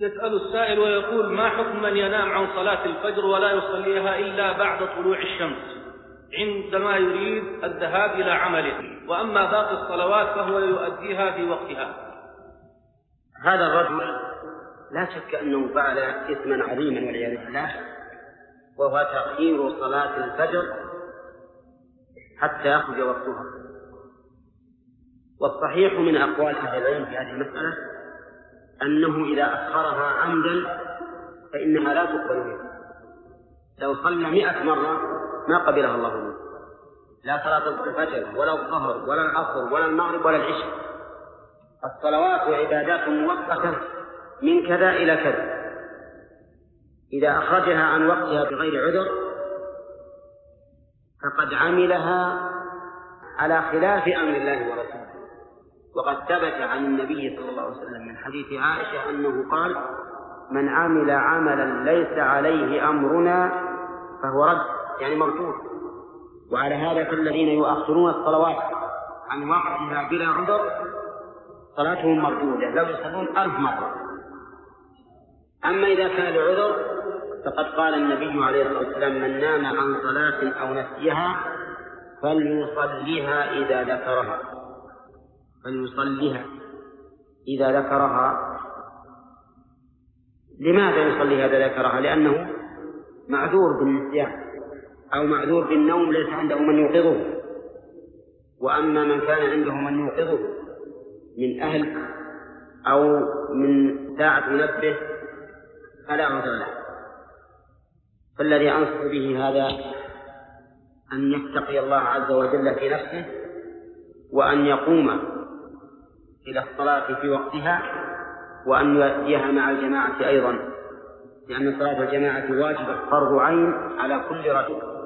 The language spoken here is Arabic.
يسأل السائل ويقول ما حكم من ينام عن صلاة الفجر ولا يصليها إلا بعد طلوع الشمس عندما يريد الذهاب إلى عمله. وأما باقي الصلوات فهو يؤديها في وقتها. هذا الرجل لا شك أنه فعل إثما عظيما والعياذ بالله وهو تأخير صلاة الفجر حتى يخرج وقتها. والصحيح من أقوال أهل العلم في هذه المسألة أنه إذا أخرها عمدا فإنها لا تقبل منه. لو صلى مئة مرة ما قبلها الله منه. لا صلاة الفجر ولا الظهر ولا العصر ولا المغرب ولا العشاء. الصلوات عبادات مؤقتة من كذا إلى كذا. إذا أخرجها عن وقتها بغير عذر فقد عملها على خلاف أمر الله ورسوله. وقد ثبت عن النبي صلى الله عليه وسلم من حديث عائشة أنه قال من عمل عملا ليس عليه أمرنا فهو رد. يعني مردود وعلى هذا فالذين يؤخرون الصلوات عن وقتها بلا عذر صلاتهم مردودة لو يصلون ألف مرة. أما إذا كان لعذر فقد قال النبي عليه الصلاة والسلام من نام عن صلاة أو نسيها فليصليها إذا ذكرها. فليصليها. إذا ذكرها لماذا يصلي هذا ذكرها؟ لأنه معذور بالنسيان أو معذور بالنوم ليس عنده من يوقظه. وأما من كان عنده من يوقظه من أهل أو من ساعة منبه فلا عذر له. فالذي أنصح به هذا أن يتقي الله عز وجل في نفسه وأن يقوم إلى الصلاة في وقتها وأن يؤديها مع الجماعة أيضا لأن صلاة الجماعة واجبة فرض عين على كل رجل.